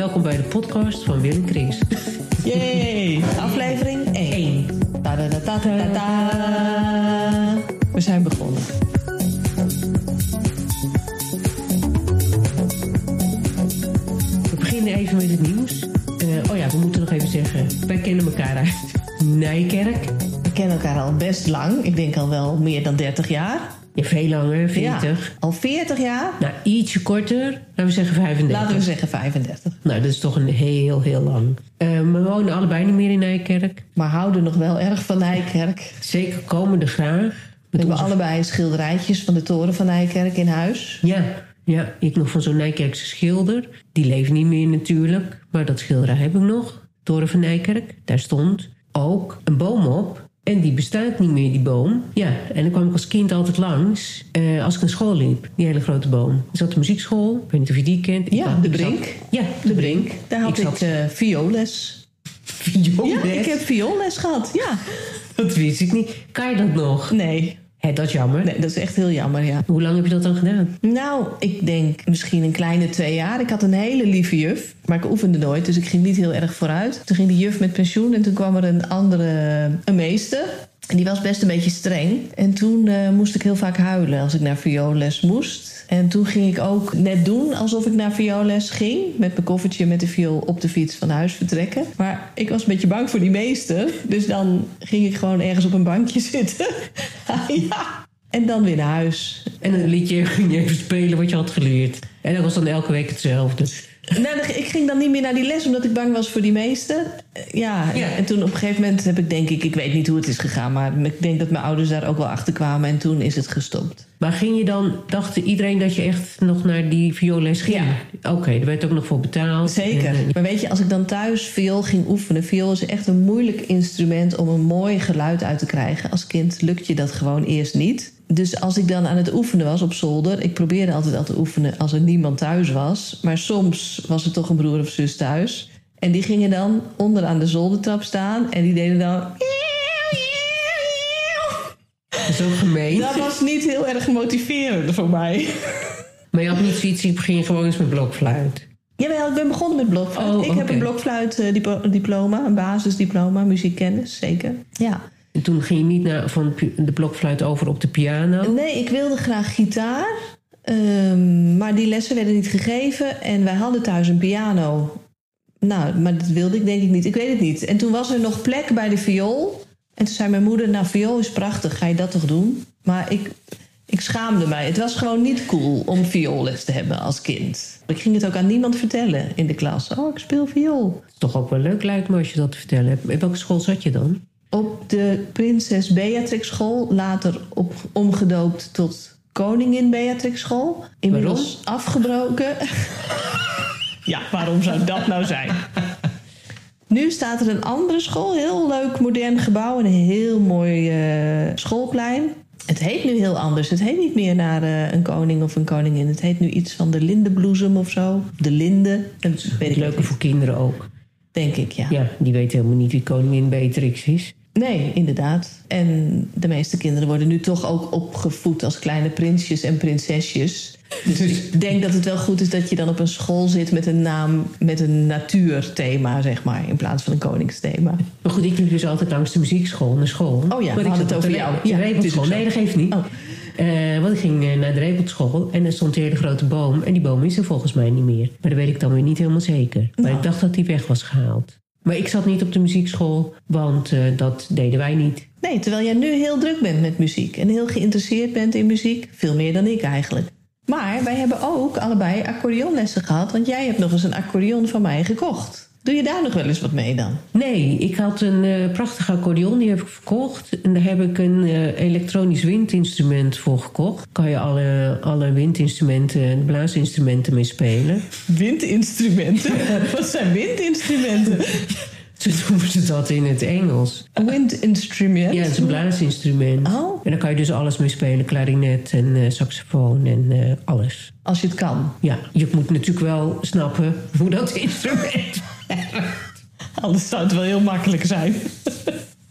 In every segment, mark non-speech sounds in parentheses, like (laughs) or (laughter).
Welkom bij de podcast van Willem Chris. Yay! Aflevering 1. Ta -da -da -ta -ta -ta. We zijn begonnen. We beginnen even met het nieuws. Uh, oh ja, we moeten nog even zeggen, wij kennen elkaar uit Nijkerk. We kennen elkaar al best lang. Ik denk al wel meer dan 30 jaar. Veel langer, 40. Ja, al 40 jaar? Nou, ietsje korter. Laten we zeggen 35. Laten we zeggen 35. Nou, dat is toch een heel, heel lang. Uh, we wonen allebei niet meer in Nijkerk. Maar houden nog wel erg van Nijkerk. Zeker, komen er graag. We hebben allebei schilderijtjes van de toren van Nijkerk in huis. Ja, ja, ik nog van zo'n Nijkerkse schilder. Die leeft niet meer natuurlijk, maar dat schilderij heb ik nog. Toren van Nijkerk, daar stond ook een boom op. En die bestaat niet meer, die boom. Ja, en dan kwam ik als kind altijd langs. Uh, als ik naar school liep, die hele grote boom. Er zat de muziekschool, ik weet niet of je die kent. Ja, de Brink. Zat, ja, de Brink. Daar had ik, ik uh, vioolles. (laughs) Vioolles? Ja, ik heb vioolles gehad, ja. (laughs) Dat wist ik niet. Kan je dat nog? Nee. Hé, dat is jammer. Nee, dat is echt heel jammer, ja. Hoe lang heb je dat dan gedaan? Nou, ik denk misschien een kleine twee jaar. Ik had een hele lieve juf, maar ik oefende nooit, dus ik ging niet heel erg vooruit. Toen ging die juf met pensioen en toen kwam er een andere, een meester. En die was best een beetje streng. En toen uh, moest ik heel vaak huilen als ik naar vioolles moest. En toen ging ik ook net doen alsof ik naar vioolles ging. Met mijn koffertje met de viool op de fiets van huis vertrekken. Maar ik was een beetje bang voor die meester. Dus dan ging ik gewoon ergens op een bankje (laughs) zitten. (laughs) ja. En dan weer naar huis. En een liedje ging je even spelen wat je had geleerd. En dat was dan elke week hetzelfde. Nou, ik ging dan niet meer naar die les omdat ik bang was voor die meesten. Ja, ja, en toen op een gegeven moment heb ik denk ik, ik weet niet hoe het is gegaan, maar ik denk dat mijn ouders daar ook wel achter kwamen en toen is het gestopt. Maar ging je dan, dacht iedereen dat je echt nog naar die vioolles ging? Ja. Oké, okay, er werd ook nog voor betaald. Zeker. En, maar weet je, als ik dan thuis viool ging oefenen, viool is echt een moeilijk instrument om een mooi geluid uit te krijgen. Als kind lukt je dat gewoon eerst niet. Dus als ik dan aan het oefenen was op zolder, ik probeerde altijd al te oefenen als er niemand thuis was. Maar soms was er toch een broer of zus thuis. En die gingen dan onder aan de zoldertrap staan en die deden dan. Zo gemeen. Dat was niet heel erg motiverend voor mij. Maar je had niet zoiets, ik begin gewoon eens met blokfluit. Jawel, ik ben begonnen met blokfluit. Oh, ik heb een blokfluitdiploma, een basisdiploma, muziekkennis, zeker. Ja. En toen ging je niet naar, van de blokfluit over op de piano? Nee, ik wilde graag gitaar. Um, maar die lessen werden niet gegeven. En wij hadden thuis een piano. Nou, maar dat wilde ik denk ik niet. Ik weet het niet. En toen was er nog plek bij de viool. En toen zei mijn moeder, nou, viool is prachtig. Ga je dat toch doen? Maar ik, ik schaamde mij. Het was gewoon niet cool om vioolles te hebben als kind. Ik ging het ook aan niemand vertellen in de klas. Oh, ik speel viool. Toch ook wel leuk lijkt me als je dat te vertellen hebt. In welke school zat je dan? Op de Prinses Beatrix School, later op, omgedoopt tot Koningin Beatrix School. Inmiddels waarom? afgebroken. ja, waarom zou dat nou zijn? Nu staat er een andere school, heel leuk modern gebouw, een heel mooi uh, schoolplein. Het heet nu heel anders. Het heet niet meer naar uh, een koning of een koningin. Het heet nu iets van de lindenbloesem of zo. De linde. Dat weet ik leuker voor kinderen ook. Denk ik, ja. Ja, die weten helemaal niet wie koningin Beatrix is. Nee, inderdaad. En de meeste kinderen worden nu toch ook opgevoed als kleine prinsjes en prinsesjes. Dus (laughs) ik denk dat het wel goed is dat je dan op een school zit met een naam met een natuurthema, zeg maar, in plaats van een koningsthema. Maar goed, ik liep dus altijd langs de muziekschool naar school. Oh ja, we hadden het over jou. Ja, Repeltschool. Nee, dat geeft niet. Oh. Uh, want ik ging uh, naar de Repeltschool en er stond een hele grote boom. En die boom is er volgens mij niet meer. Maar dat weet ik dan weer niet helemaal zeker. Maar nou. ik dacht dat die weg was gehaald. Maar ik zat niet op de muziekschool, want uh, dat deden wij niet. Nee, terwijl jij nu heel druk bent met muziek en heel geïnteresseerd bent in muziek. Veel meer dan ik eigenlijk. Maar wij hebben ook allebei accordeonlessen gehad, want jij hebt nog eens een accordeon van mij gekocht. Doe je daar nog wel eens wat mee dan? Nee, ik had een uh, prachtige accordeon, die heb ik verkocht. En daar heb ik een uh, elektronisch windinstrument voor gekocht. Kan je alle, alle windinstrumenten, blaasinstrumenten mee spelen. Windinstrumenten? (laughs) wat zijn windinstrumenten? Zo noemen ze dat in het Engels. Windinstrument? Ja, het is een blaasinstrument. Oh. En daar kan je dus alles mee spelen. Klarinet en uh, saxofoon en uh, alles. Als je het kan? Ja, je moet natuurlijk wel snappen hoe dat (laughs) instrument (laughs) Anders zou het wel heel makkelijk zijn. (laughs)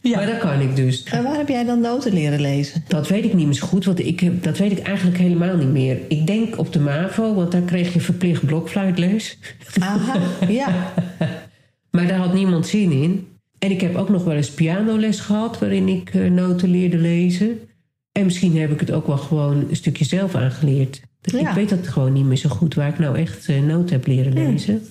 Ja. Maar dat kan ik dus. En waar heb jij dan noten leren lezen? Dat weet ik niet meer zo goed, want ik heb, dat weet ik eigenlijk helemaal niet meer. Ik denk op de MAVO, want daar kreeg je verplicht blokfluitles. Aha, (laughs) ja. Maar daar had niemand zin in. En ik heb ook nog wel eens pianoles gehad... waarin ik eh, noten leerde lezen. En misschien heb ik het ook wel gewoon een stukje zelf aangeleerd. Dat- Ja. Ik weet dat gewoon niet meer zo goed... waar ik nou echt eh, noten heb leren lezen. En,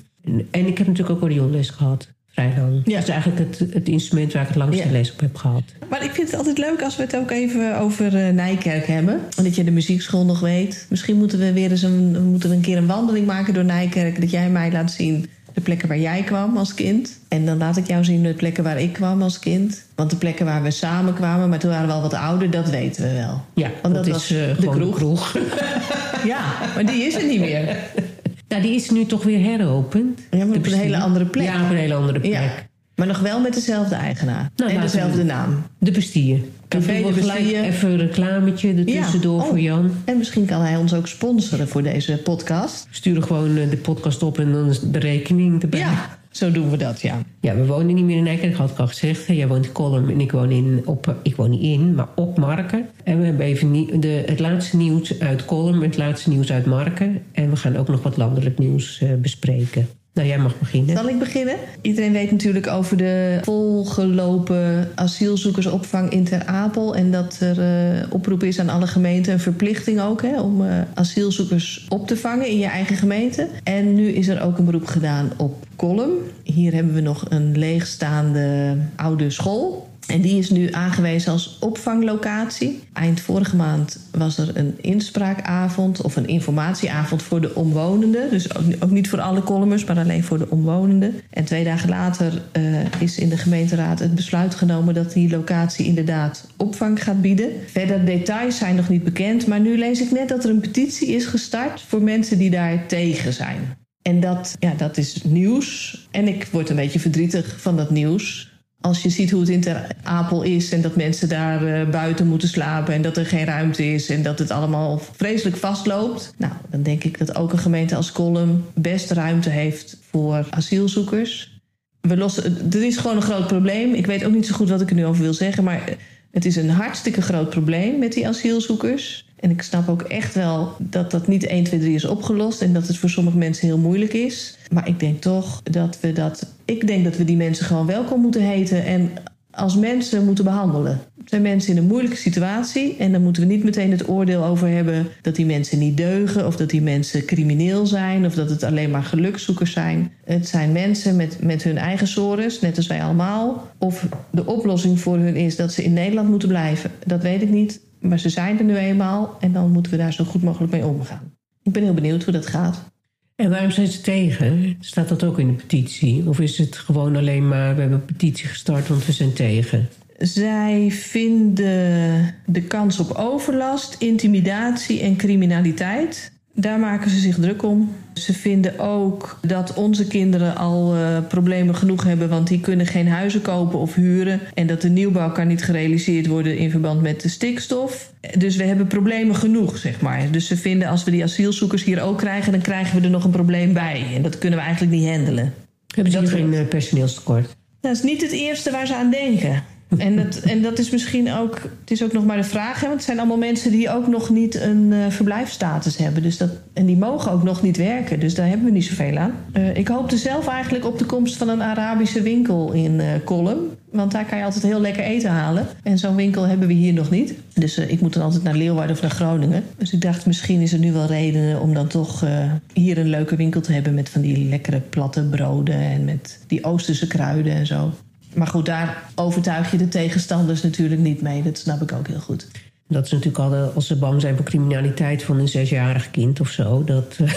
en ik heb natuurlijk ook orionles gehad. Vrij lang. Ja. Dat is eigenlijk het, het instrument waar ik het langste Ja. les op heb gehad. Maar ik vind het altijd leuk als we het ook even over eh, Nijkerk hebben. En dat je de muziekschool nog weet. Misschien moeten we weer eens een, we moeten een keer een wandeling maken door Nijkerk. Dat jij mij laat zien de plekken waar jij kwam als kind. En dan laat ik jou zien de plekken waar ik kwam als kind. Want de plekken waar we samen kwamen, maar toen waren we al wat ouder, dat weten we wel. Ja, Want dat, dat is was eh, de gewoon kroeg. de kroeg. (laughs) Ja, maar die is er niet meer. (laughs) nou, die is nu toch weer heropend. Ja, maar op een hele andere plek. Ja, op een hele andere plek. Ja. Maar nog wel met dezelfde eigenaar. Nou, en dezelfde naam. De bestier. Café De Bestier. even een reclametje ertussendoor Ja, oh. voor Jan. En misschien kan hij ons ook sponsoren voor deze podcast. Sturen gewoon eh, de podcast op en dan is de rekening erbij. Ja, zo doen we dat, ja. Ja, we wonen niet meer in Nijkerk, had ik al gezegd. Jij woont in Kolm en ik woon, in, op, ik woon niet in, maar op Marken. En we hebben even de, het laatste nieuws uit Kolm en het laatste nieuws uit Marken. En we gaan ook nog wat landelijk nieuws eh, bespreken. Nou, jij mag beginnen. Zal ik beginnen? Iedereen weet natuurlijk over de volgelopen asielzoekersopvang in Ter Apel. En dat er eh, oproep is aan alle gemeenten, een verplichting ook, hè, om eh, asielzoekers op te vangen in je eigen gemeente. En nu is er ook een beroep gedaan op Kolm. Hier hebben we nog een leegstaande oude school. En die is nu aangewezen als opvanglocatie. Eind vorige maand was er een inspraakavond of een informatieavond voor de omwonenden. Dus ook, niet voor alle columns, maar alleen voor de omwonenden. En twee dagen later eh, is in de gemeenteraad het besluit genomen dat die locatie inderdaad opvang gaat bieden. Verder details zijn nog niet bekend, maar nu lees ik net dat er een petitie is gestart voor mensen die daar tegen zijn. En dat, ja, dat is nieuws. En ik word een beetje verdrietig van dat nieuws. Als je ziet hoe het in Ter Apel is en dat mensen daar eh, buiten moeten slapen en dat er geen ruimte is en dat het allemaal vreselijk vastloopt. Nou, dan denk ik dat ook een gemeente als Kolm best ruimte heeft voor asielzoekers. We lossen, er is gewoon een groot probleem. Ik weet ook niet zo goed wat ik er nu over wil zeggen, maar het is een hartstikke groot probleem met die asielzoekers. En ik snap ook echt wel dat dat niet 1, 2, 3 is opgelost en dat het voor sommige mensen heel moeilijk is. Maar ik denk toch dat we dat. Ik denk dat we die mensen gewoon welkom moeten heten en als mensen moeten behandelen. Het zijn mensen in een moeilijke situatie en dan moeten we niet meteen het oordeel over hebben dat die mensen niet deugen of dat die mensen crimineel zijn of dat het alleen maar gelukzoekers zijn. Het zijn mensen met, met hun eigen sores, net als wij allemaal. Of de oplossing voor hun is dat ze in Nederland moeten blijven. Dat weet ik niet, maar ze zijn er nu eenmaal en dan moeten we daar zo goed mogelijk mee omgaan. Ik ben heel benieuwd hoe dat gaat. En waarom zijn ze tegen? Staat dat ook in de petitie? Of is het gewoon alleen maar, we hebben een petitie gestart, want we zijn tegen? Zij vinden de kans op overlast, intimidatie en criminaliteit. Daar maken ze zich druk om. Ze vinden ook dat onze kinderen al eh, problemen genoeg hebben, want die kunnen geen huizen kopen of huren. En dat de nieuwbouw kan niet gerealiseerd worden in verband met de stikstof. Dus we hebben problemen genoeg, zeg maar. Dus ze vinden als we die asielzoekers hier ook krijgen, dan krijgen we er nog een probleem bij. En dat kunnen we eigenlijk niet handelen. Hebben ze Dat geen eh, personeelstekort? Dat is niet het eerste waar ze aan denken. En dat, en dat is misschien ook, het is ook nog maar de vraag, hè, want het zijn allemaal mensen die ook nog niet een eh, verblijfsstatus hebben. Dus dat, en die mogen ook nog niet werken, dus daar hebben we niet zoveel aan. Eh, ik hoopte zelf eigenlijk op de komst van een Arabische winkel in Kolm. Want daar kan je altijd heel lekker eten halen. En zo'n winkel hebben we hier nog niet. Dus ik moet dan altijd naar Leeuwarden of naar Groningen. Dus ik dacht, misschien is er nu wel reden om dan toch hier een leuke winkel te hebben... met van die lekkere platte broden en met die Oosterse kruiden en zo. Maar goed, daar overtuig je de tegenstanders natuurlijk niet mee. Dat snap ik ook heel goed. Dat is natuurlijk al de- als ze bang zijn voor criminaliteit van een zesjarig kind of zo. Dat, eh,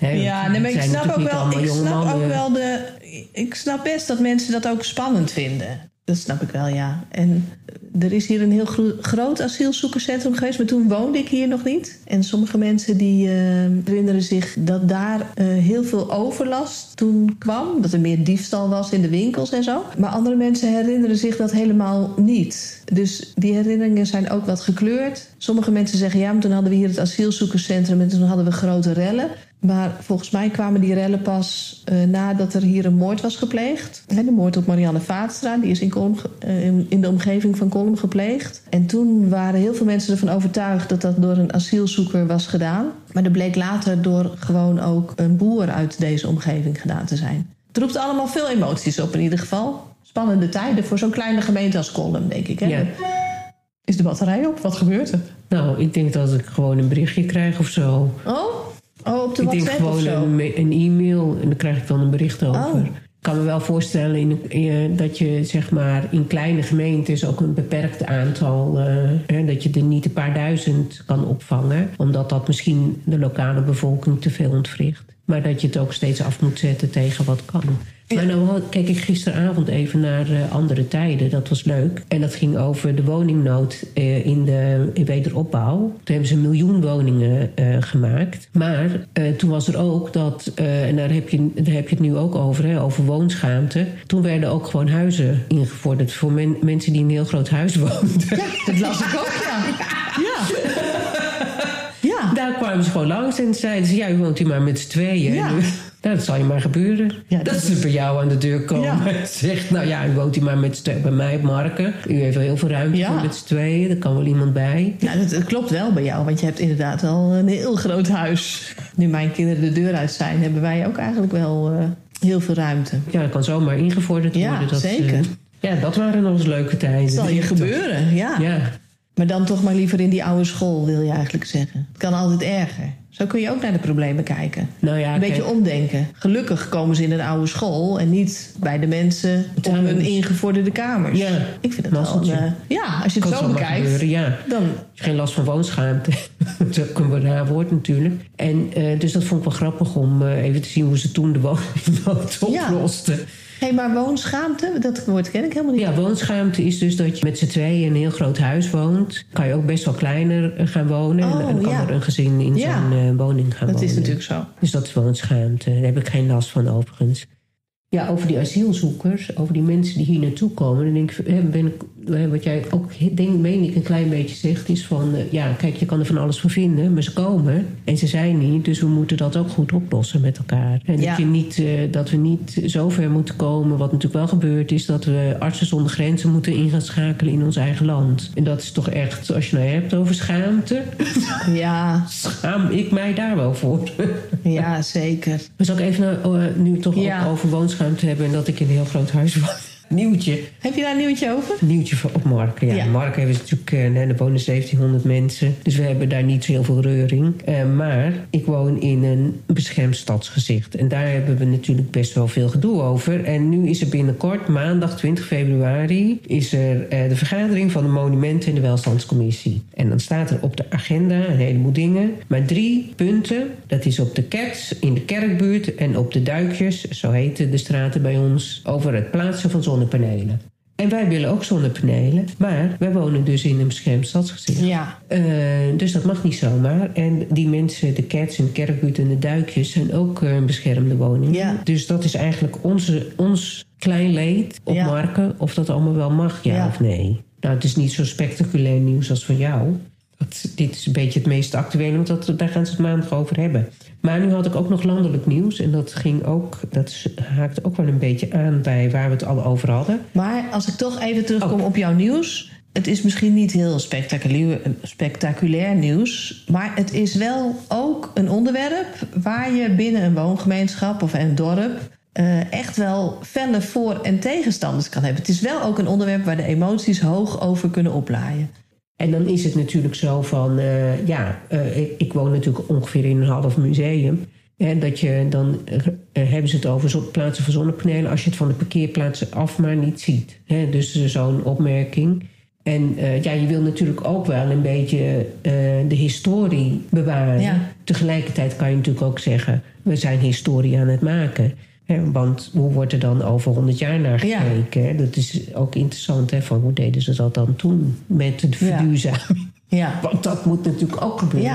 (laughs) Ja, het nee, maar ik snap ook wel, ik snap mannen. ook wel de. Ik snap best dat mensen dat ook spannend vinden. Dat snap ik wel, ja. En er is hier een heel gro- groot asielzoekerscentrum geweest, maar toen woonde ik hier nog niet. En sommige mensen die eh, herinneren zich dat daar eh, heel veel overlast toen kwam. Dat er meer diefstal was in de winkels en zo. Maar andere mensen herinneren zich dat helemaal niet. Dus die herinneringen zijn ook wat gekleurd. Sommige mensen zeggen ja, maar toen hadden we hier het asielzoekerscentrum en toen hadden we grote rellen. Maar volgens mij kwamen die rellen pas uh, nadat er hier een moord was gepleegd. de moord op Marianne Vaatstra, die is in, Kolm, uh, in de omgeving van Kolm gepleegd. En toen waren heel veel mensen ervan overtuigd dat dat door een asielzoeker was gedaan. Maar dat bleek later door gewoon ook een boer uit deze omgeving gedaan te zijn. Het roept allemaal veel emoties op in ieder geval. Spannende tijden voor zo'n kleine gemeente als Kolm, denk ik. Hè? Ja. Is de batterij op? Wat gebeurt er? Nou, ik denk dat ik gewoon een berichtje krijg of zo. Oh? Oh, op de ik denk WhatsApp gewoon een, een e-mail en dan krijg ik dan een bericht over. Oh. Ik kan me wel voorstellen in, dat je zeg maar in kleine gemeentes ook een beperkt aantal, eh, hè, dat je er niet een paar duizend kan opvangen, omdat dat misschien de lokale bevolking te veel ontwricht. Maar dat je het ook steeds af moet zetten tegen wat kan. Maar nou had- keek ik gisteravond even naar eh, andere tijden. Dat was leuk. En dat ging over de woningnood eh, in de in wederopbouw. Toen hebben ze een miljoen woningen eh, gemaakt. Maar toen was er ook dat, en daar heb, je, daar heb je het nu ook over, hè, over woonschaamte. Toen werden ook gewoon huizen ingevorderd voor men- mensen die in een heel groot huis woonden. Ja, dat las ik ook, ja. Ja. Ja. Daar kwamen ze gewoon langs en zeiden ze... ja, u woont hier maar met z'n tweeën. Ja. Nou, dat zal je maar gebeuren. Ja, dat, dat ze bij jou aan de deur komen Ja. en (laughs) zegt... nou ja, u woont hier maar met. Bij mij op Marken. U heeft wel heel veel ruimte Ja. voor met z'n tweeën. Er kan wel iemand bij. Nou, dat, dat klopt wel bij jou, want je hebt inderdaad wel een heel groot huis. Nu mijn kinderen de deur uit zijn, hebben wij ook eigenlijk wel eh, heel veel ruimte. Ja, dat kan zomaar ingevorderd Ja, worden. Dat, zeker. eh, ja, dat waren nog eens leuke tijden. Dat zal je gebeuren, ja. Ja. Maar dan toch maar liever in die oude school, wil je eigenlijk zeggen. Het kan altijd erger. Zo kun je ook naar de problemen kijken. Nou ja, Een beetje omdenken. Gelukkig komen ze in een oude school en niet bij de mensen op Thuis. hun ingevorderde kamers. Ja, Ik vind het wel... eh, ja, als je het kan zo bekijkt, gebeuren, ja. dan... Geen last van woonschaamte. (laughs) dat is ook een raar woord natuurlijk. En, eh, dus dat vond ik wel grappig om eh, even te zien hoe ze toen de woningnood (laughs) Ja. oplosten. Hey, maar woonschaamte, dat woord ken ik helemaal niet. Ja, woonschaamte is dus dat je met z'n tweeën in een heel groot huis woont. Kan je ook best wel kleiner gaan wonen. Oh, en dan kan ja. er een gezin in Ja. zo'n eh, woning gaan dat wonen. is natuurlijk zo. Dus dat is woonschaamte. Daar heb ik geen last van overigens. Ja, over die asielzoekers, over die mensen die hier naartoe komen. Dan denk ik, ben ik, wat jij ook, denk, meen ik, een klein beetje zegt, is van... eh, ja, kijk, je kan er van alles van vinden, maar ze komen en ze zijn niet. Dus we moeten dat ook goed oplossen met elkaar. En Ja. dat, je niet, eh, dat we niet zo ver moeten komen, wat natuurlijk wel gebeurt... is dat we artsen zonder grenzen moeten in gaan schakelen in ons eigen land. En dat is toch echt, als je nou hebt over schaamte... (laughs) Ja, schaam ik mij daar wel voor. ja, zeker. Maar zal ik even eh, nu toch Ja. ook over woonschuimte hebben... en dat ik in een heel groot huis woon. Nieuwtje. Heb je daar een nieuwtje over? Nieuwtje voor- op Marken. Ja, Ja. Marken hebben natuurlijk... nee, er wonen 1700 mensen. Dus we hebben daar niet zo heel veel reuring. Eh, maar ik woon in een beschermd stadsgezicht. En daar hebben we natuurlijk best wel veel gedoe over. En nu is er binnenkort, maandag 20 februari... is er eh, de vergadering van de Monumenten- en de Welstandscommissie. En dan staat er op de agenda een heleboel dingen. Maar drie punten. Dat is op de Cats, in de kerkbuurt en op de Duikjes... zo heten de straten bij ons... over het plaatsen van zonnepanelen. En wij willen ook zonnepanelen, maar wij wonen dus in een beschermd stadsgezicht. Ja. Eh, dus dat mag niet zomaar. En die mensen, de cats en de kerkbuurt en de duikjes... zijn ook eh, een beschermde woning. Ja. Dus dat is eigenlijk onze, ons klein leed op Ja. marken... of dat allemaal wel mag, ja, Ja. of nee. Nou, het is niet zo spectaculair nieuws als van jou. Dit is een beetje het meest actuele, want dat, daar gaan ze het maandag over hebben. Maar nu had ik ook nog landelijk nieuws. En dat ging ook, dat haakt ook wel een beetje aan bij waar we het al over hadden. Maar als ik toch even terugkom Oh. op jouw nieuws. Het is misschien niet heel spectaculair, spectaculair nieuws. Maar het is wel ook een onderwerp waar je binnen een woongemeenschap of een dorp. eh, echt wel felle voor- en tegenstanders kan hebben. Het is wel ook een onderwerp waar de emoties hoog over kunnen oplaaien. En dan is het natuurlijk zo van, eh, ja, eh, ik, ik woon natuurlijk ongeveer in een half museum. Hè, dat je dan eh, hebben ze het over zo- plaatsen van zonnepanelen als je het van de parkeerplaatsen af maar niet ziet. Hè, dus zo'n opmerking. En ja, je wil natuurlijk ook wel een beetje de historie bewaren. Ja. Tegelijkertijd kan je natuurlijk ook zeggen, we zijn historie aan het maken. Want hoe wordt er dan over 100 jaar naar Ja. gekeken? Dat is ook interessant, hè, van hoe deden ze dat dan toen met de Ja. verduurzaming? Ja, Want dat moet natuurlijk ook gebeuren.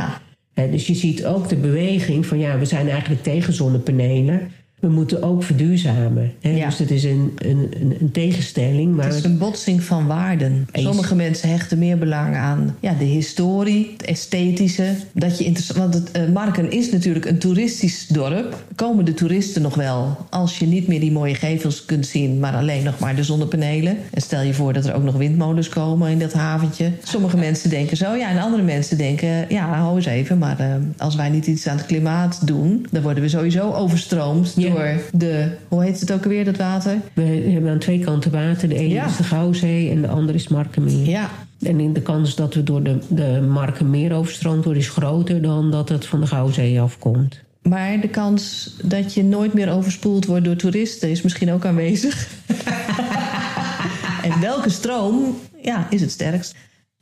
ja, dus je ziet ook de beweging van ja, we zijn eigenlijk tegen zonnepanelen. We moeten ook verduurzamen. Hè? Ja. Dus het is een, een, een, tegenstelling. Maar Het is een botsing van waarden. Eens. Sommige mensen hechten meer belang aan ja, de historie, het esthetische. Dat je want het, eh, Marken is natuurlijk een toeristisch dorp. Komen de toeristen nog wel als je niet meer die mooie gevels kunt zien, maar alleen nog maar de zonnepanelen? En stel je voor dat er ook nog windmolens komen in dat haventje. Sommige mensen denken zo, ja, en andere mensen denken, ja, hou eens even, maar eh, als wij niet iets aan het klimaat doen, dan worden we sowieso overstroomd Ja. Door de, hoe heet het ook alweer, dat water? we hebben aan twee kanten water. De ene Ja. is de Gouwzee en de andere is Markenmeer. Ja, En de kans dat we door de, de Markenmeer overstroomd worden... is groter dan dat het van de Gouwzee afkomt. Maar de kans dat je nooit meer overspoeld wordt door toeristen is misschien ook aanwezig. (laughs) en welke stroom ja, is het sterkst?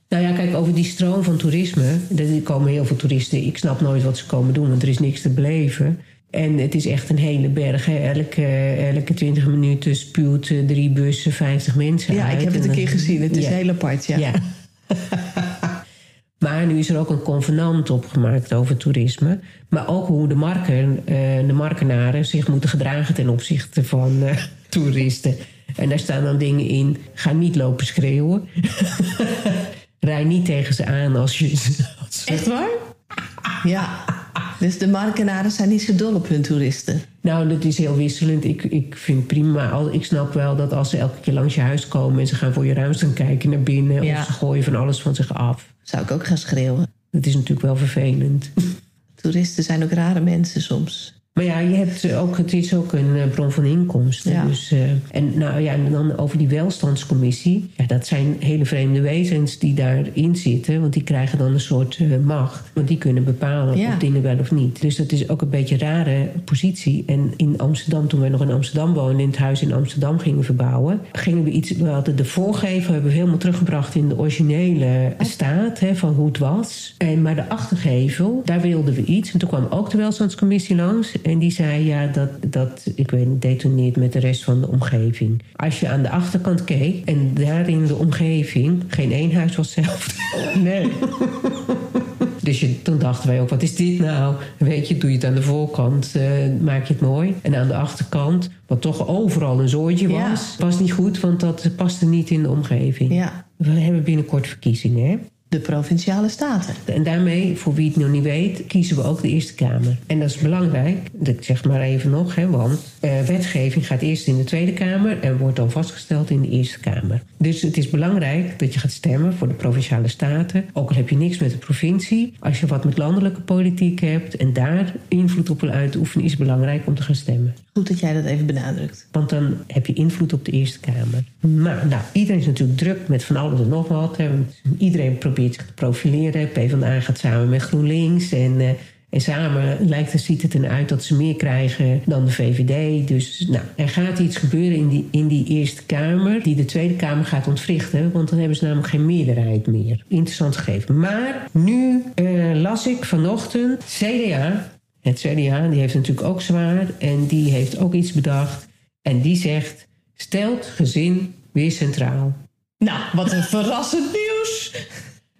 Nou ja, kijk, over die stroom van toerisme. Er komen heel veel toeristen. Ik snap nooit wat ze komen doen, want er is niks te beleven. En het is echt een hele berg. Hè. Elke, elke 20 minuten spuwt eh, drie bussen 50 mensen Ja, uit. ik heb het En een keer gezien. Het is heel apart, ja. Ja. maar nu is er ook een convenant opgemaakt over toerisme. Maar ook hoe de, marken, eh, de markenaren zich moeten gedragen ten opzichte van eh, toeristen. En daar staan dan dingen in. Ga niet lopen schreeuwen. (laughs) Rij niet tegen ze aan als je... Als Echt waar? Ja. Dus de markenaren zijn niet zo dol op hun toeristen. Nou, dat is heel wisselend. Ik, ik vind prima. Al- Ik snap wel dat als ze elke keer langs je huis komen... en ze gaan voor je ruimte gaan kijken naar binnen... Ja. of ze gooien van alles van zich af. Zou ik ook gaan schreeuwen. Dat is natuurlijk wel vervelend. Toeristen zijn ook rare mensen soms. Maar ja, je hebt ook, het is ook een eh, bron van inkomsten. Ja. Dus, eh, en, nou, ja, en dan over die welstandscommissie. Ja, dat zijn hele vreemde wezens die daarin zitten. Want die krijgen dan een soort eh, macht. Want die kunnen bepalen Ja. of dingen wel of niet. Dus dat is ook een beetje een rare positie. En in Amsterdam, toen wij nog in Amsterdam woonden... in het huis in Amsterdam gingen verbouwen... gingen we iets... We hadden de voorgevel hebben we helemaal teruggebracht... in de originele staat hè, van hoe het was. En, maar de achtergevel, daar wilden we iets. En toen kwam ook de welstandscommissie langs... En die zei, ja, dat, dat ik weet niet, detoneert met de rest van de omgeving. Als je aan de achterkant keek en daarin de omgeving, geen één huis was hetzelfde. (laughs) Nee. (laughs) Dus je, toen dachten wij ook, wat is dit nou? Weet je, doe je het aan de voorkant, eh, maak je het mooi. En aan de achterkant, wat toch overal een zooitje Ja. was, was niet goed, want dat paste niet in de omgeving. Ja, We hebben binnenkort verkiezingen, hè? De provinciale staten. En daarmee, voor wie het nog niet weet, kiezen we ook de Eerste Kamer. En dat is belangrijk, ik zeg maar even nog, hè, want eh, wetgeving gaat eerst in de Tweede Kamer en wordt dan vastgesteld in de Eerste Kamer. Dus het is belangrijk dat je gaat stemmen voor de provinciale staten. Ook al heb je niks met de provincie. Als je wat met landelijke politiek hebt en daar invloed op wil uitoefenen, is het belangrijk om te gaan stemmen. Goed dat jij dat even benadrukt. Want dan heb je invloed op de Eerste Kamer. Maar nou, iedereen is natuurlijk druk met van alles en nog wat. hè. Iedereen probeert zich te profileren. PvdA gaat samen met GroenLinks. En, eh, en samen lijkt het, ziet het eruit dat ze meer krijgen dan de VVD. Dus nou, er gaat iets gebeuren in die, in die Eerste Kamer... die de Tweede Kamer gaat ontwrichten. Want dan hebben ze namelijk geen meerderheid meer. Interessant gegeven. Maar nu eh, las ik vanochtend CDA... Het CDA die heeft natuurlijk ook zwaar en die heeft ook iets bedacht. En die zegt, stelt gezin weer centraal. Nou, wat een verrassend nieuws.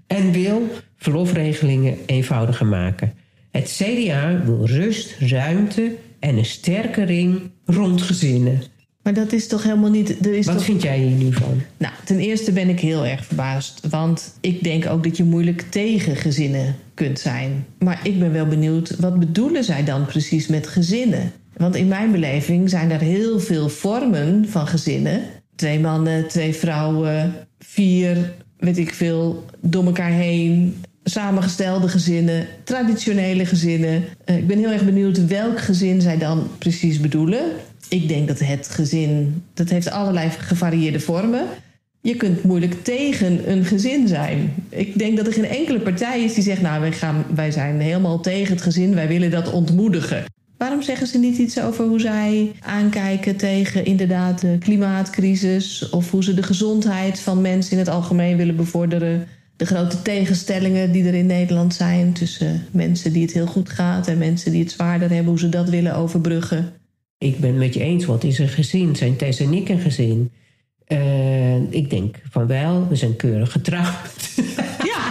En wil verlofregelingen eenvoudiger maken. Het CDA wil rust, ruimte en een sterke ring rond gezinnen. Maar dat is toch helemaal niet... Er is Wat toch... vind jij hier nu van? Nou, ten eerste ben ik heel erg verbaasd. Want ik denk ook dat je moeilijk tegen gezinnen kunt zijn. Maar ik ben wel benieuwd, wat bedoelen zij dan precies met gezinnen? Want in mijn beleving zijn er heel veel vormen van gezinnen. Twee mannen, twee vrouwen, vier, weet ik veel, door elkaar heen. Samengestelde gezinnen, traditionele gezinnen. Eh, ik ben heel erg benieuwd welk gezin zij dan precies bedoelen. Ik denk dat het gezin, dat heeft allerlei gevarieerde vormen. Je kunt moeilijk tegen een gezin zijn. Ik denk dat er geen enkele partij is die zegt... nou, wij, gaan, wij zijn helemaal tegen het gezin, wij willen dat ontmoedigen. Waarom zeggen ze niet iets over hoe zij aankijken tegen inderdaad de klimaatcrisis... of hoe ze de gezondheid van mensen in het algemeen willen bevorderen... de grote tegenstellingen die er in Nederland zijn... tussen mensen die het heel goed gaat en mensen die het zwaarder hebben... hoe ze dat willen overbruggen. Ik ben het met je eens, wat is een gezin? Zijn Tess en ik een gezin? Eh, ik denk van wel, we zijn keurig getrouwd. (laughs) Ja.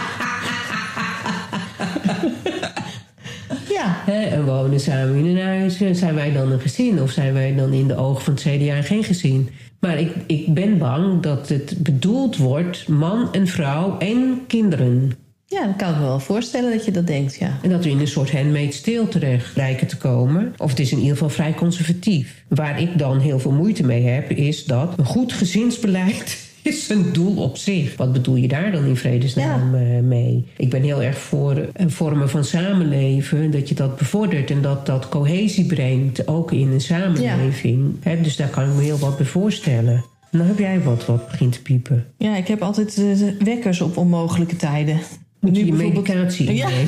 ja. Hè, en wonen samen in een huis. En Zijn wij dan een gezin of zijn wij dan in de ogen van het CDA geen gezin? Maar ik, ik ben bang dat het bedoeld wordt man en vrouw en kinderen. Ja, dan kan ik me wel voorstellen dat je dat denkt, ja. En dat we in een soort handmade steel terecht lijken te komen. Of het is in ieder geval vrij conservatief. Waar ik dan heel veel moeite mee heb, is dat een goed gezinsbeleid is een doel op zich. Wat bedoel je daar dan in vredesnaam eh, mee? Ik ben heel erg voor een vormen van samenleven, dat je dat bevordert en dat dat cohesie brengt, ook in een samenleving. Dus daar kan ik me heel wat bij voorstellen. Nou heb jij wat wat begint te piepen. Ja, ik heb altijd wekkers op onmogelijke tijden. Moet je je bijvoorbeeld- medicatie in? (laughs)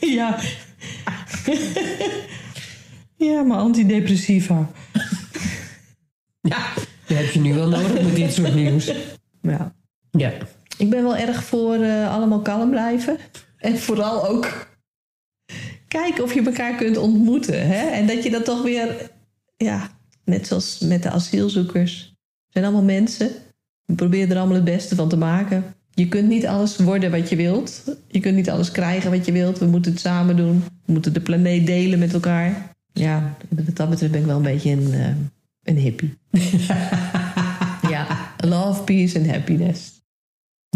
Ja. ja, maar antidepressiva. Ja, dat heb je nu wel nodig met dit soort nieuws. Ja. Ja. Ik ben wel erg voor eh, allemaal kalm blijven. En vooral ook kijken of je elkaar kunt ontmoeten. Hè? En dat je dat toch weer, ja, net zoals met de asielzoekers. Het zijn allemaal mensen. We proberen er allemaal het beste van te maken. Je kunt niet alles worden wat je wilt. Je kunt niet alles krijgen wat je wilt. We moeten het samen doen. We moeten de planeet delen met elkaar. Ja, wat dat betreft ben ik wel een beetje een, eh, een hippie. (laughs) ja, love, peace en happiness.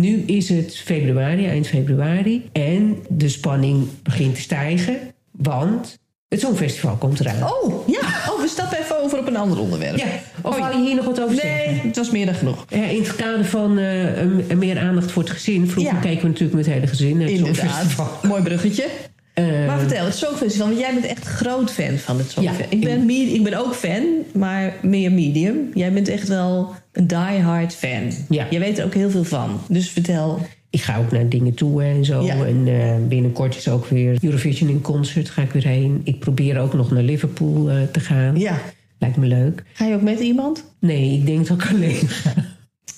Nu is het februari, eind februari. En de spanning begint te stijgen. Want het Songfestival komt eraan. Oh, ja. Oh, we stappen even over op een ander onderwerp. Ja, of Oh, wou je hier nog wat over Nee, zeggen? het was meer dan genoeg. Ja, in het kader van eh, meer aandacht voor het gezin. Vroeger Ja. keken we natuurlijk met het hele gezin naar het. Inderdaad. Mooi bruggetje. Eh, Maar vertel, het Songfestival. Want jij bent echt groot fan van het Songfestival. Ja, ik, ben ik- ben ook fan, maar meer medium. Jij bent echt wel een diehard fan. Ja. Je weet er ook heel veel van. Dus vertel. ik ga ook naar dingen toe en zo. Ja. En eh, binnenkort is ook weer Eurovision in concert. Ga ik weer heen. Ik probeer ook nog naar Liverpool eh, te gaan. Ja. Lijkt me leuk. Ga je ook met iemand? Nee, ik denk dat ik alleen ga.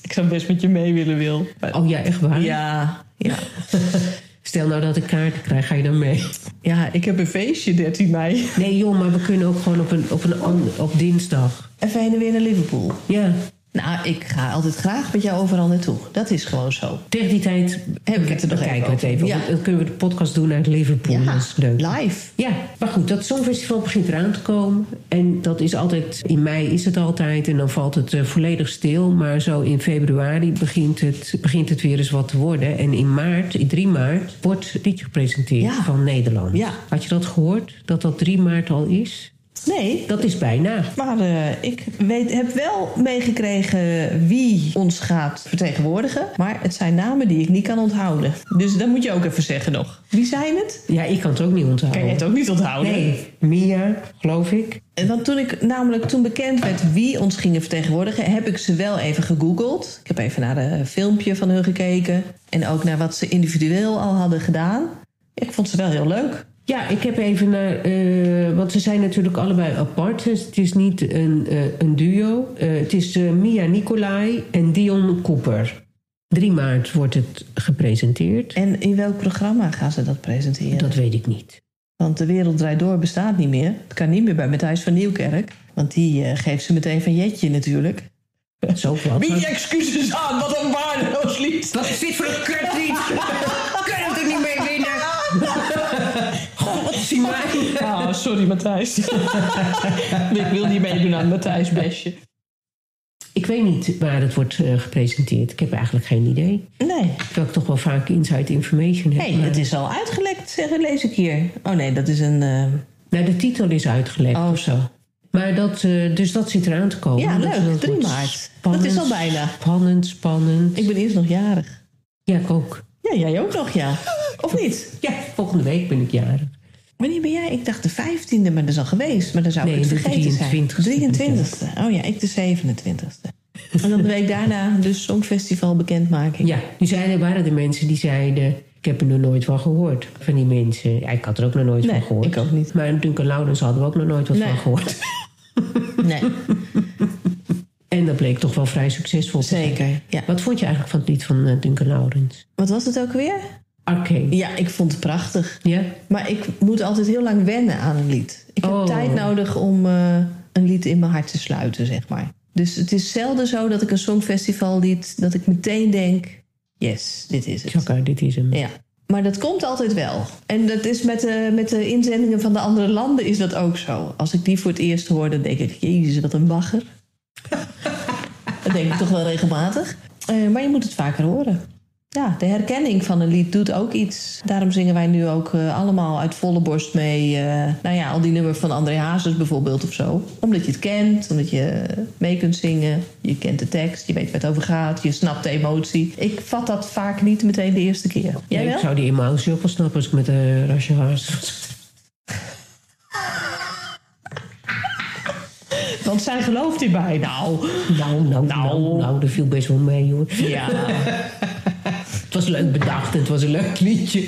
Ik zou best met je mee willen, Wil. Oh ja, echt waar? Ja, ja. (laughs) Stel nou dat ik kaarten krijg, ga je dan mee? Ja, ik heb een feestje 13 mei. Nee joh, maar we kunnen ook gewoon op, een, op, een, op dinsdag. Even heen en weer naar Liverpool. Ja, Nou, ik ga altijd graag met jou overal naartoe. Dat is gewoon zo. tegen die tijd Heb ik het er nog bekijken we het even. Ja. Dan kunnen we de podcast doen uit Liverpool. dat is leuk. live. Ja, maar goed, dat Songfestival begint eraan te komen. En dat is altijd, in mei is het altijd en dan valt het eh, volledig stil. Maar zo in februari begint het, begint het weer eens wat te worden. En in maart, in 3 maart, wordt het liedje gepresenteerd Ja. van Nederland. Ja. Had je dat gehoord, dat dat 3 maart al is? Nee, Dat is bijna. Maar eh, ik weet, heb wel meegekregen wie ons gaat vertegenwoordigen. Maar het zijn namen die ik niet kan onthouden. Dus dat moet je ook even zeggen nog. Wie zijn het? Ja, ik kan het ook niet onthouden. Kan je het ook niet onthouden? Nee, Mia, geloof ik. En Want toen ik namelijk toen bekend werd wie ons gingen vertegenwoordigen, heb ik ze wel even gegoogeld. Ik heb even naar een filmpje van hun gekeken. En ook naar wat ze individueel al hadden gedaan. Ik vond ze wel heel leuk. Ja, ik heb even naar. eh, want ze zijn natuurlijk allebei apart. Dus het is niet een, eh, een duo. Eh, het is eh, Mia Nicolai en Dion Cooper. 3 maart wordt het gepresenteerd. En in welk programma gaan ze dat presenteren? Dat weet ik niet. Want de wereld draait door bestaat niet meer. Het kan niet meer bij Matthijs van Nieuwkerk. Want die eh, geeft ze meteen van Jetje natuurlijk. Zo wat. Bied excuses aan, wat een waardeloos lied. Wat is dit voor een kutlied? (laughs) Mij. Ah, sorry Matthijs. (laughs) ik wil niet meedoen aan Matthijs besje. Ik weet niet waar het wordt eh, gepresenteerd. Ik heb eigenlijk geen idee. Nee. Terwijl ik toch wel vaak inside information heb. Hé, hey, maar- het is al uitgelekt, zeggen, lees ik hier. Oh nee, dat is een... eh, Nou, de titel is uitgelekt Oh, of zo. Maar dat, eh, dus dat zit eraan te komen. Ja, Dat- leuk. dat 3 wordt maart. Spannend, Dat is al bijna. Spannend, spannend. Ik ben eerst nog jarig. Ja, ik ook. Ja, jij ook nog, ja. Of niet? Ja, volgende week ben ik jarig. Wanneer ben jij? Ik dacht de 15e, maar dat is al geweest. Maar dan zou Nee, ik het de vergeten 23e. zijn. 23e. Oh ja, ik de 27e. En dan de week daarna dus Songfestival bekendmaking. Ja, nu zijn er, waren er mensen die zeiden... ik heb er nog nooit van gehoord. Van die mensen. Ja, ik had er ook nog nooit Nee, van gehoord. ik ook niet. Maar Duncan Laurens hadden we ook nog nooit wat Nee. van gehoord. (laughs) Nee, En dat bleek toch wel vrij succesvol te zijn. zeker. Ja. Wat vond je eigenlijk van het lied van eh, Duncan Laurens? Wat was het ook weer? Ja, ik vond het prachtig. Ja? Maar ik moet altijd heel lang wennen aan een lied. Ik heb Oh. tijd nodig om eh, een lied in mijn hart te sluiten, zeg maar. Dus het is zelden zo dat ik een songfestival lied... dat ik meteen denk, yes, dit is het. Chaka, dit is hem. Ja. Maar dat komt altijd wel. En dat is met de, met de inzendingen van de andere landen is dat ook zo. Als ik die voor het eerst hoor, dan denk ik... Jezus, wat een bagger. (laughs) dat denk ik toch wel regelmatig. Uh, maar je moet het vaker horen. Ja, de herkenning van een lied doet ook iets. Daarom zingen wij nu ook uh, allemaal uit volle borst mee. Uh, nou ja, al die nummers van André Hazes bijvoorbeeld of zo. Omdat je het kent, omdat je mee kunt zingen. Je kent de tekst, je weet waar het over gaat. Je snapt de emotie. Ik vat dat vaak niet meteen de eerste keer. Jij ja, ik zou die emotie ook wel snappen als ik met de uh, Rasje Hazes (laughs) Want zij gelooft hierbij. Nou, nou, nou, nou, nou, dat viel best wel mee hoor. Ja. (laughs) was leuk bedacht het was een leuk liedje.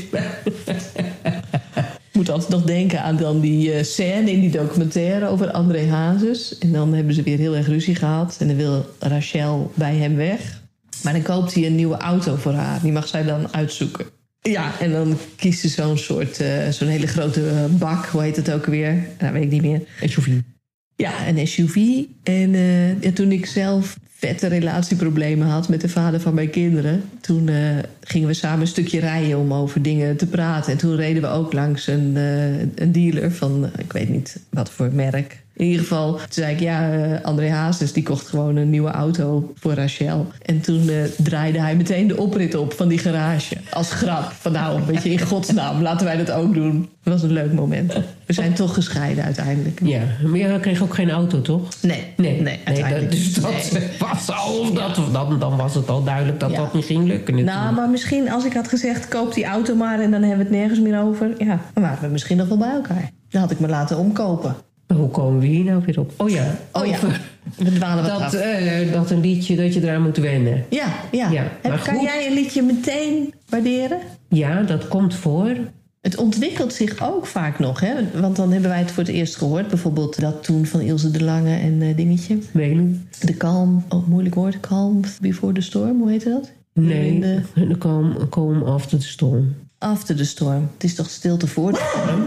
Ik moet altijd nog denken aan dan die uh, scène in die documentaire over André Hazes. En dan hebben ze weer heel erg ruzie gehad. En dan wil Rachel bij hem weg. Maar dan koopt hij een nieuwe auto voor haar. Die mag zij dan uitzoeken. Ja, en dan kiest ze zo'n soort, uh, zo'n hele grote bak. Hoe heet het ook weer? Nou, weet ik niet meer. SUV. Ja, een SUV. En uh, ja, toen ik zelf vette relatieproblemen had met de vader van mijn kinderen... toen uh, gingen we samen een stukje rijden om over dingen te praten. En toen reden we ook langs een, uh, een dealer van, ik weet niet wat voor merk... In ieder geval, toen zei ik, ja, André Hazes die kocht gewoon een nieuwe auto voor Rachel. En toen draaide hij meteen de oprit op van die garage. Als grap. Van nou, weet je, in godsnaam, laten wij dat ook doen. Dat was een leuk moment. We zijn toch gescheiden uiteindelijk. Ja, maar je kreeg ook geen auto, toch? Nee, nee, nee. uiteindelijk. Nee, dus dat nee. Dat, dan, dan was het al duidelijk dat dat niet ging lukken. Natuurlijk. Nou, maar misschien als ik had gezegd, koop die auto maar en dan hebben we het nergens meer over. Ja, dan waren we misschien nog wel bij elkaar. Dan had ik me laten omkopen. Hoe komen we hier nou weer op? Oh ja, oh ja. (laughs) we dwalen wat dat, af. Uh, dat een liedje, dat je eraan moet wennen. Ja, ja. ja. Heb, kan jij een liedje meteen waarderen? Ja, dat komt voor. Het ontwikkelt zich ook vaak nog, hè? Want dan hebben wij het voor het eerst gehoord. Bijvoorbeeld dat toen van Ilse de Lange en uh, dingetje. Welen. De Calm, oh moeilijk woord, Calm Before the Storm, hoe heet dat? Nee, de, de calm, calm After the Storm. After the Storm. Het is toch stilte voor de storm?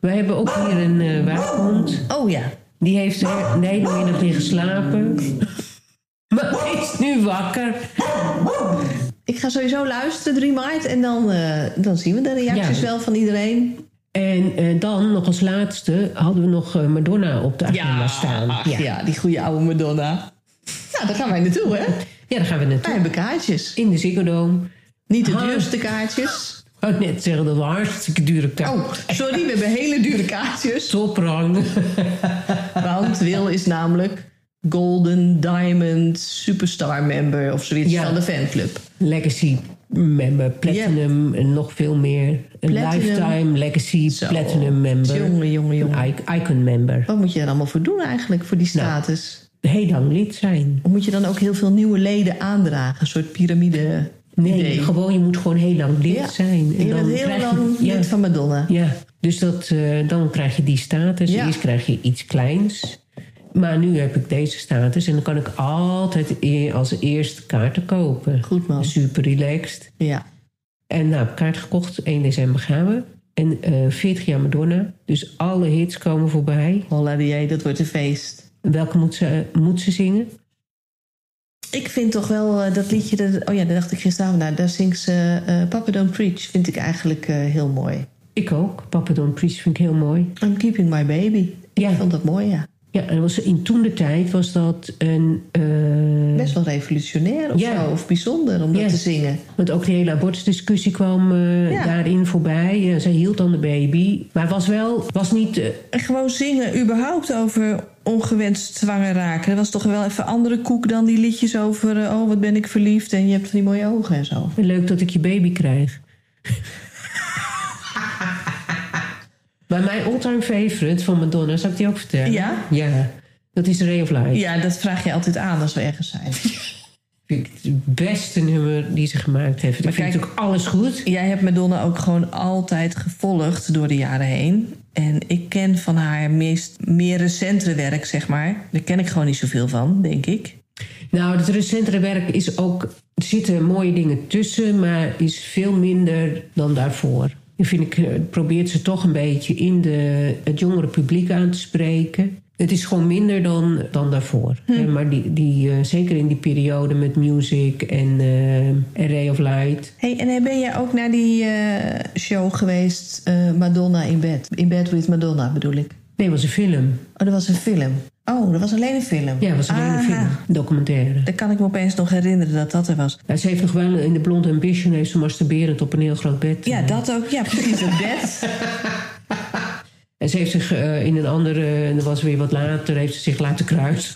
We hebben ook hier een uh, waakhond. Oh ja. Die heeft er de hele middag liggen slapen. maar is nu wakker. Ik ga sowieso luisteren, 3 maart. En dan, uh, dan zien we de reacties ja. wel van iedereen. En uh, dan, nog als laatste, hadden we nog Madonna op de agenda ja, staan. Ach, ja. ja, die goede oude Madonna. Nou, daar gaan wij naartoe, hè? Ja, daar gaan we naartoe. Wij hebben kaartjes. In de Ziggo Dome. Niet de duurste kaartjes. Ik wou net zeggen, dat we hartstikke dure kaartjes. Oh, sorry, we hebben hele dure kaartjes. Toprang. Want Wil is namelijk Golden Diamond Superstar member of zoiets ja. van de fanclub. Legacy member, Platinum yeah. en nog veel meer. Een Lifetime Legacy Zo. Platinum member. Jongen, jongen, jongen. Icon member. Wat moet je er allemaal voor doen eigenlijk, voor die status? Nou, heel lang lid zijn. Moet je dan ook heel veel nieuwe leden aandragen? Een soort piramide... Nee, idee. gewoon je moet gewoon heel lang lid Ja. zijn. En je bent heel lang ja, lid van Madonna. ja, dus dat, eh, dan krijg je die status. Ja. Eerst krijg je iets kleins. Maar nu heb ik deze status en dan kan ik altijd e- als eerste kaarten kopen. Goed man. Super relaxed. Ja. En nou, heb ik kaart gekocht. 1 december gaan we. En eh 40 jaar Madonna. Dus alle hits komen voorbij. Holla die, dat wordt een feest. Welke moet ze, moet ze zingen? Ik vind toch wel eh, dat liedje... Dat, oh ja, daar dacht ik gisteravond naar. Daar zingt ze eh, Papa Don't Preach. Vind ik eigenlijk heel mooi. Ik ook. Papa Don't Preach vind ik heel mooi. I'm Keeping My Baby. Ja. Ik vond dat mooi, ja. Ja, en was, in toen de tijd was dat een... eh, Best wel revolutionair of Ja. zo. Of bijzonder om dat te zingen. Want ook de hele abortusdiscussie kwam eh, Ja. daarin voorbij. Zij hield dan de baby. Maar was wel, was niet... eh, En gewoon zingen überhaupt over ongewenst zwanger raken. Dat was toch wel even andere koek dan die liedjes over... oh, wat ben ik verliefd en je hebt van die mooie ogen en zo. leuk dat ik je baby krijg. Maar mijn all-time favorite van Madonna, zou ik die ook vertellen? Ja? Ja, dat is Ray of Light. Ja, dat vraag je altijd aan als we ergens zijn. (laughs) Vind ik het beste nummer die ze gemaakt heeft. Maar ik vind kijk- ook alles goed. Jij hebt Madonna ook gewoon altijd gevolgd door de jaren heen. En ik ken van haar meest, meer recentere werk, zeg maar. Daar ken ik gewoon niet zoveel van, denk ik. Nou, het recentere werk is ook... Er zitten mooie dingen tussen, maar is veel minder dan daarvoor. Ik vind ik, eh, probeert ze toch een beetje in de, het jongere publiek aan te spreken. Het is gewoon minder dan, dan daarvoor. Hè, Maar die, die, eh, zeker in die periode met Music en, en Ray of Light. Hey, en ben jij ook naar die show geweest, Madonna in bed? In bed with Madonna bedoel ik. Nee, het was een film. Oh, dat was een film. Oh, dat was alleen een film. Ja, het was alleen een film. Documentaire. Dan kan ik me opeens nog herinneren dat dat er was. Ja, ze heeft nog wel in de Blonde Ambition heeft ze masturberend op een heel groot bed. Ja, dat ook. Ja, precies, het bed. (laughs) En ze heeft zich eh, in een andere, en dat was weer wat later, heeft ze zich laten kruisen.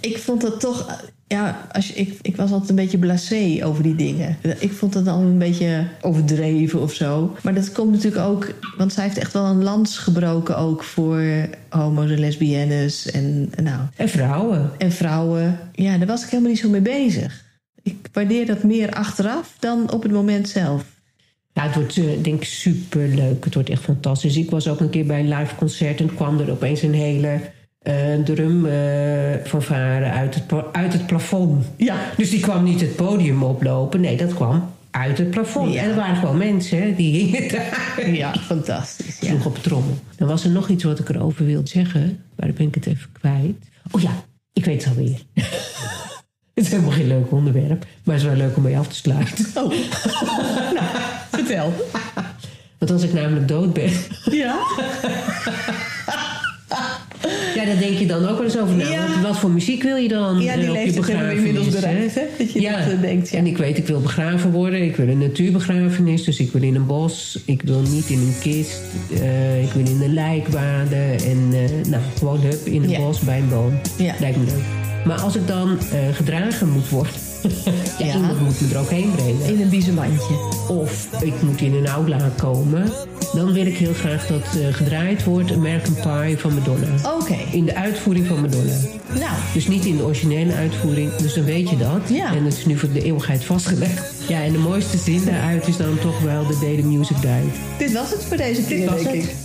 Ik vond dat toch... Ja, als je, ik, ik was altijd een beetje blasé over die dingen. Ik vond dat dan een beetje overdreven of zo. Maar dat komt natuurlijk ook... Want zij heeft echt wel een lans gebroken ook voor homo's en lesbiennes en, nou, En vrouwen. en vrouwen. Ja, daar was ik helemaal niet zo mee bezig. Ik waardeer dat meer achteraf dan op het moment zelf. Ja, het wordt eh, denk ik super leuk. Het wordt echt fantastisch. Ik was ook een keer bij een live concert en kwam er opeens een hele eh drum eh fanfare uit het, uit het plafond. Ja. Dus die kwam niet het podium oplopen. Nee, dat kwam uit het plafond. Ja. En er waren gewoon mensen hè, die hingen (laughs) daar. Ja, fantastisch. Ja. Sloeg op trommel. Dan was er nog iets wat ik erover wilde zeggen. Maar dan ben ik het even kwijt. Oh ja, ik weet het alweer. (laughs) het is helemaal geen leuk onderwerp. Maar het is wel leuk om mee af te sluiten. Oh. (laughs) nou, vertel. Want als ik namelijk dood ben... Ja? Ja, daar denk je dan ook wel eens over na. Ja. Wat voor muziek wil je dan Ja, die eh, leeftijd hebben we inmiddels bereikt, hè? Dat je dat, eh, denkt, ja. En ik weet, ik wil begraven worden. Ik wil een natuurbegrafenis. Dus ik wil in een bos. Ik wil niet in een kist. eh, ik wil in een lijk baden. En nou, gewoon hup, in een Ja. bos bij een boom. Ja. Lijkt me leuk. Maar als ik dan gedragen moet worden... (laughs) ja, Ja. iemand moet me er ook heen brengen. In een biezenmandje. Of ik moet in een aula komen. Dan wil ik heel graag dat eh, gedraaid wordt American Pie van Madonna. Oké. In de uitvoering van Madonna. Nou, Dus niet in de originele uitvoering, dus dan weet je dat. Ja. En het is nu voor de eeuwigheid vastgelegd. Ja, en de mooiste zin daaruit is dan toch wel de Day the Music Died. dit was het voor deze keer, was denk het. ik. Hier